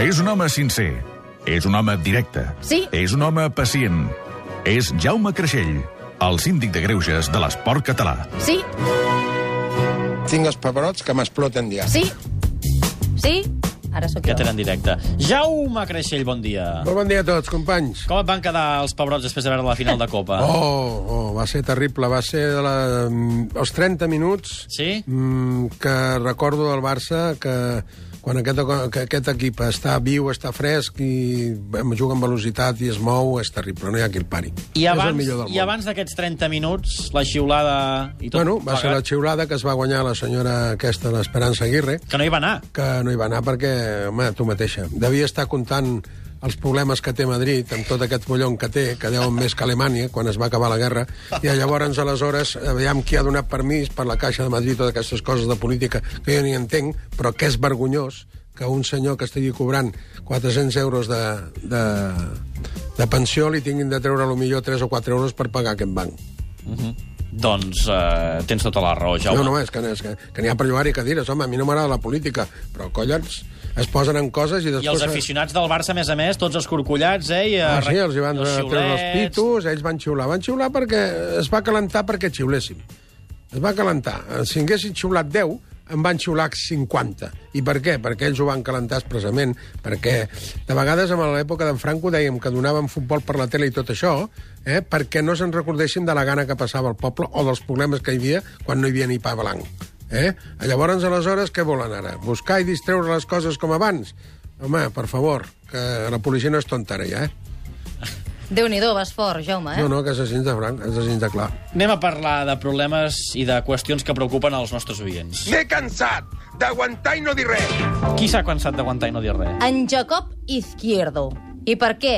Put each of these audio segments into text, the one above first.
És un home sincer. És un home directe. Sí. És un home pacient. És Jaume Creixell, el síndic de greuges de l'esport català. Sí, Tinc els pebrots que m'exploten ja. sí, sí. Ara sóc jo. tenen directe. Jaume Creixell, bon dia. Molt bon dia a tots, companys. Com et van quedar els pebrots després de veure la final de Copa? Oh, oh, va ser terrible. Va ser de la, mm, els 30 minuts Sí? mm, que recordo del Barça que quan aquest, que aquest equip està viu, està fresc i juga amb velocitat i es mou, és terrible, no hi ha qui el pari. I és el abans, i abans d'aquests 30 minuts, la xiulada i tot Bueno, va ser la xiulada que es va guanyar la senyora aquesta, l'Esperança Aguirre, Que no hi va anar. que no hi va anar perquè, home, tu mateixa, devia estar comptant els problemes que té Madrid, amb tot aquest bollon que té, que deuen més que Alemanya, quan es va acabar la guerra, i llavors, aleshores, aviam qui ha donat permís per la Caixa de Madrid, totes aquestes coses de política que jo ni entenc, però que és vergonyós que un senyor que estigui cobrant 400 euros de, de, de pensió li tinguin de treure millor 3 o 4 euros per pagar aquest banc. Doncs eh, tens tota la raó, Jaume. No, no, és que, és que, que n'hi ha per llogar i cadires. Home, a mi no m'agrada la política, però collons, es posen en coses i I després... els aficionats del Barça, a més a més, tots escorcollats, eh? I, Ah, eh, sí, els hi van els treure els pitos, ells van xiular. Van xiular perquè es va calentar perquè xiuléssim. Es va calentar. Si haguessin xiulat 10, en van xiular 50. I per què? Perquè ells ho van calentar expressament, perquè de vegades en l'època d'en Franco dèiem que donaven futbol per la tele i tot això, eh, perquè no se'n recordessin de la gana que passava al poble o dels problemes que hi havia quan no hi havia ni pa blanc. Eh? Llavors, aleshores, què volen ara? Buscar i distreure les coses com abans? Home, per favor, que la policia no és tonta ara ja, eh? Déu-n'hi-do, vas fort, Jaume, eh? No, no, que assassins de franc, assassins de clar. Anem a parlar de problemes i de qüestions que preocupen els nostres oients. M'he cansat d'aguantar i no dir res. Qui s'ha cansat d'aguantar i no dir res? En Jacob Izquierdo. I per què?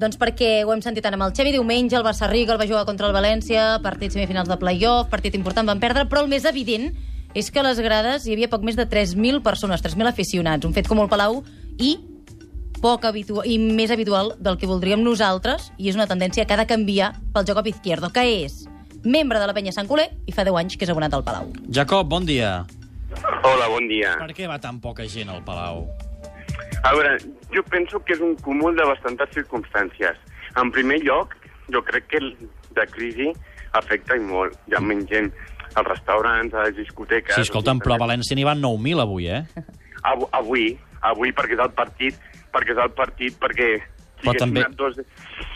Doncs perquè ho hem sentit tant amb el Xevi diumenge, el Barça Riga el va jugar contra el València, partit semifinals de playoff, partit important van perdre, però el més evident és que a les grades hi havia poc més de 3.000 persones, 3.000 aficionats, un fet com el Palau, i poc habitual, i més habitual del que voldríem nosaltres, i és una tendència que ha de canviar pel Jacob Izquierdo, que és membre de la penya Sant Coler i fa 10 anys que és abonat al Palau. Jacob, bon dia. Hola, bon dia. Per què va tan poca gent al Palau? A veure, jo penso que és un cúmul de bastantes circumstàncies. En primer lloc, jo crec que de crisi afecta i molt. Hi ha menys gent als restaurants, a les discoteques... Sí, escolta'm, però a València n'hi van 9.000 avui, eh? Av avui, avui perquè és el partit, perquè és el partit, perquè si Però també- anat dos, si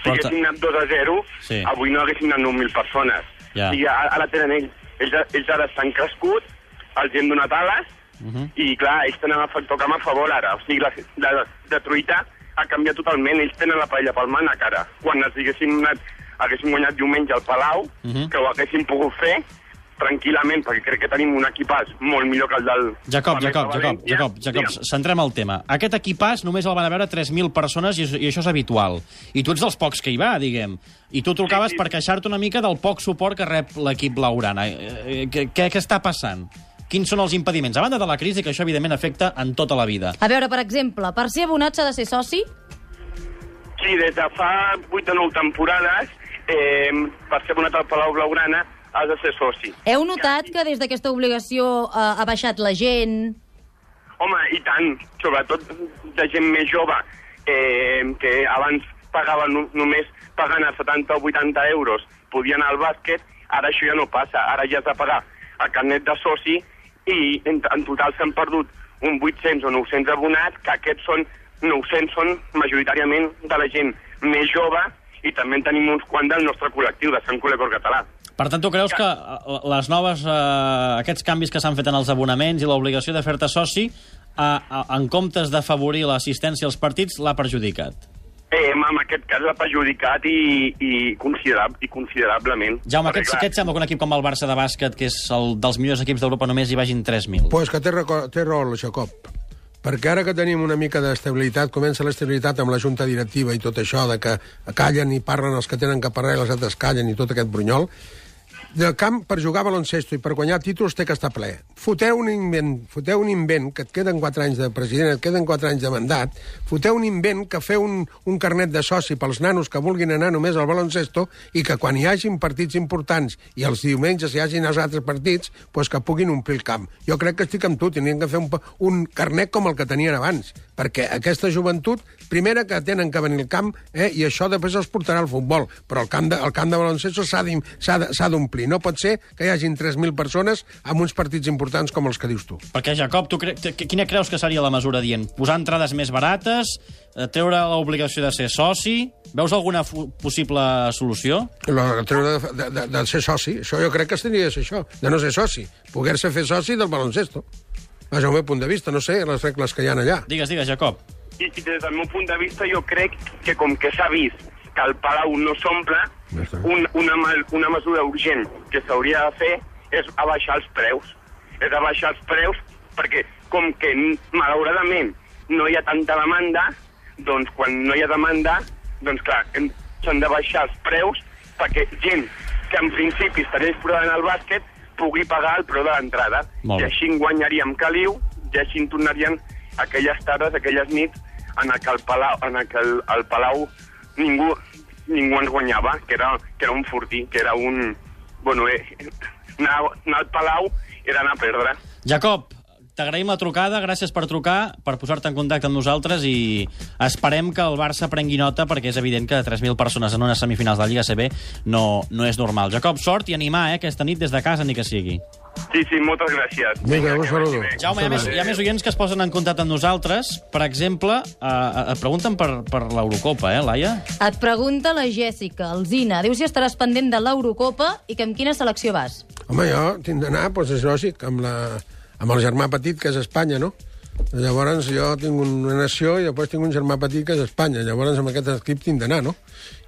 però anat 2 a 0, Sí. avui no haguessin anat 9.000 persones. Ja. O sigui, ara, tenen ells, ells, ells ara estan crescuts, els hem donat ales, Uh -huh. i clar, ells tenen el factor camp a favor ara. O sigui, la, la, la truita ha canviat totalment. Ells tenen la paella pel mànec ara. Quan els haguessin, anat, haguessin guanyat diumenge al Palau, uh Mhm. -huh. que ho haguessin pogut fer tranquil·lament, perquè crec que tenim un equipàs molt millor que el del... Jacob, Jacob, Jacob. Jacob, Jacob, Digue'm. centrem el tema. Aquest equipàs només el van a veure 3.000 persones i, i això és habitual. I tu ets dels pocs que hi va, diguem. I tu trucaves Sí, sí. per queixar-te una mica del poc suport que rep l'equip blaurana. Eh, eh, què, què està passant? Quins són els impediments? A banda de la crisi, que això evidentment afecta en tota la vida. A veure, per exemple, per ser abonat s'ha de ser soci? Sí, des de fa 8 o 9 temporades, eh, per ser abonat al Palau Blaugrana, has de ser soci. Heu notat que des d'aquesta obligació eh, ha baixat la gent? Home, i tant, sobretot de gent més jove, eh, que abans pagava no, només pagant a 70 o 80 euros, podia anar al bàsquet, ara això ja no passa, ara ja has de pagar el carnet de soci i en, en total s'han perdut un 800 o 900 abonats, que aquests són 900 són majoritàriament de la gent més jove i també en tenim uns quants del nostre col·lectiu, de Sant Col·lecor Català. Per tant, tu creus que eh, les noves, eh, aquests canvis que s'han fet en els abonaments i l'obligació de fer-te soci, eh, eh, en comptes d'afavorir l'assistència als partits, l'ha perjudicat? Eh, en aquest cas l'ha perjudicat i, i, considerab i considerablement. Jaume, què, clar, què et sembla que un equip com el Barça de bàsquet, que és el dels millors equips d'Europa, només hi vagin 3.000? pues que té, té raó el Jacob. Perquè ara que tenim una mica d'estabilitat, comença l'estabilitat amb la junta directiva i tot això, de que callen i parlen els que tenen que parlar i els altres callen i tot aquest brunyol, del camp per jugar a baloncesto i per guanyar títols té que estar ple. Foteu un invent, foteu un invent que et queden 4 anys de president, et queden 4 anys de mandat, foteu un invent que feu un, un carnet de soci pels nanos que vulguin anar només al baloncesto i que quan hi hagin partits importants i els diumenges hi hagin els altres partits, pues que puguin omplir el camp. Jo crec que estic amb tu, tenien que fer un, un carnet com el que tenien abans, perquè aquesta joventut, primera que tenen que venir al camp, eh, i això després els portarà al futbol, però el camp de, el camp de baloncesto s'ha d'im- d'omplir. No pot ser que hi hagin 3.000 persones amb uns partits importants com els que dius tu. Perquè, Jacob, tu cre quina creus que seria la mesura dient? Posar entrades més barates, eh, treure l'obligació de ser soci... Veus alguna possible solució? La, treure de, de, de, de ser soci, això jo crec que estaria de ser això, de no ser soci. Poder-se fer soci del baloncesto. Vaja, el meu punt de vista, no sé les regles que hi ha allà. Digues, digues, Jacob. I, I des del meu punt de vista jo crec que com que s'ha vist que el Palau no s'omple, un, una, una mesura urgent que s'hauria de fer és abaixar els preus. És abaixar els preus perquè com que malauradament no hi ha tanta demanda, doncs quan no hi ha demanda, doncs clar, s'han de baixar els preus perquè gent que en principi estaria disposada en el bàsquet pugui pagar el preu de l'entrada. I així guanyaríem caliu i així en tornarien aquelles tardes, aquelles nits en el que el Palau, en el, que el, el Palau ningú, ningú ens guanyava, que era, que era un fortí, que era un... Bueno, eh, anar, anar al Palau era anar a perdre. Jacob, t'agraïm la trucada, gràcies per trucar, per posar-te en contacte amb nosaltres i esperem que el Barça prengui nota perquè és evident que 3.000 persones en unes semifinals de la Lliga CB no, no és normal. Jacob, sort i animar eh, aquesta nit des de casa, ni que sigui. Sí, sí, moltes gràcies. Vinga, un que saludo. Jaume, hi ha, més, hi ha més oients que es posen en contacte amb nosaltres. Per exemple, eh, et pregunten per, per l'Eurocopa, eh, Laia? Et pregunta la Jèssica, Alzina. Diu si estaràs pendent de l'Eurocopa i que amb quina selecció vas. Home, jo tinc d'anar, doncs és lògic, amb, la, amb el germà petit, que és Espanya, no? Llavors jo tinc una nació i després tinc un germà petit que és Espanya. Llavors amb aquest equip tinc d'anar, no?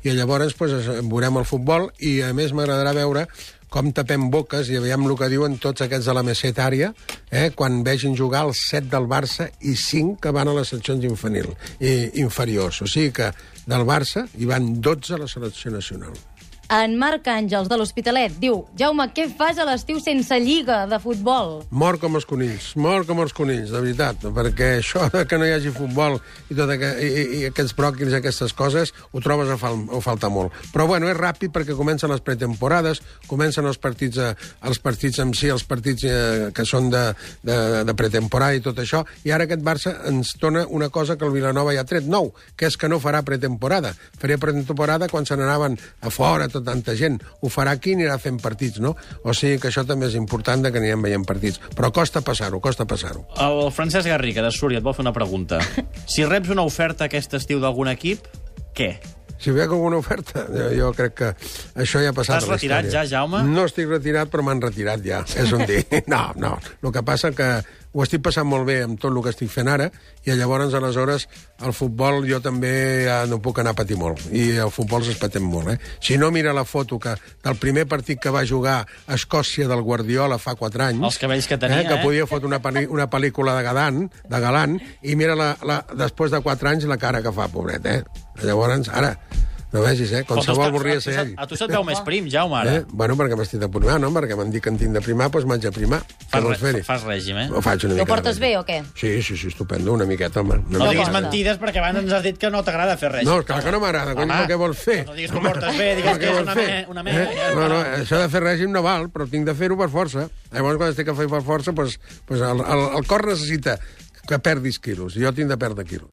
I llavors pues, es- veurem el futbol i a més m'agradarà veure com tapem boques i veiem el que diuen tots aquests de la mesetària eh, quan vegin jugar els 7 del Barça i 5 que van a les seccions infantil, i, inferiors. O sigui que del Barça hi van 12 a la selecció nacional. En Marc Àngels, de l'Hospitalet, diu Jaume, què fas a l'estiu sense lliga de futbol? Mort com els conills, mort com els conills, de veritat, perquè això que no hi hagi futbol i, tot aqu i, i aquests bròquils i aquestes coses ho trobes a, fal a faltar molt. Però bueno, és ràpid perquè comencen les pretemporades, comencen els partits, eh, els partits en si, els partits eh, que són de, de, de pretemporada i tot això, i ara aquest Barça ens dona una cosa que el Vilanova ja ha tret nou, que és que no farà pretemporada. Faria pretemporada quan se n'anaven a fora tota tanta gent. Ho farà aquí i anirà fent partits, no? O sigui que això també és important de que anirem veient partits. Però costa passar-ho, costa passar-ho. El Francesc Garriga, de Súria, et vol fer una pregunta. Si reps una oferta aquest estiu d'algun equip, què? Si veig alguna oferta, jo, jo crec que això ja ha passat Estàs a la retirat ja, Jaume? No estic retirat, però m'han retirat ja. És un dir. No, no. El que passa que ho estic passant molt bé amb tot el que estic fent ara i llavors, aleshores, el futbol jo també ja no puc anar a patir molt. I el futbol s'espatem molt, eh? Si no, mira la foto que del primer partit que va jugar a Escòcia del Guardiola fa 4 anys... Els cabells que tenia, eh? Que eh? podia fotre una, una pel·lícula de galant, de galant, i mira la, la, després de 4 anys la cara que fa, pobret, eh? Llavors, ara, no vegis, eh? Qualsevol volia ser ell. A tu se't veu més prim, Jaume, ara. Eh? Bueno, perquè m'estic de primar, no? Perquè m'han dit que en tinc de primar, doncs m'haig de primar. Fas, re, fas règim, eh? Ho faig una Ho mica. de portes bé o què? Sí, sí, sí, estupendo, una miqueta, home. Una No miqueta. diguis mentides, perquè abans ens has dit que no t'agrada fer règim. No, clar que no m'agrada, cony, què vols fer? no diguis que ho portes bé, digues que és una me- una mena, Eh? No, no, això de fer règim no val, però tinc de fer-ho per força. Llavors, quan estic a fer per força, doncs, doncs el, el, el cor necessita que perdis quilos, i jo tinc de perdre quilos.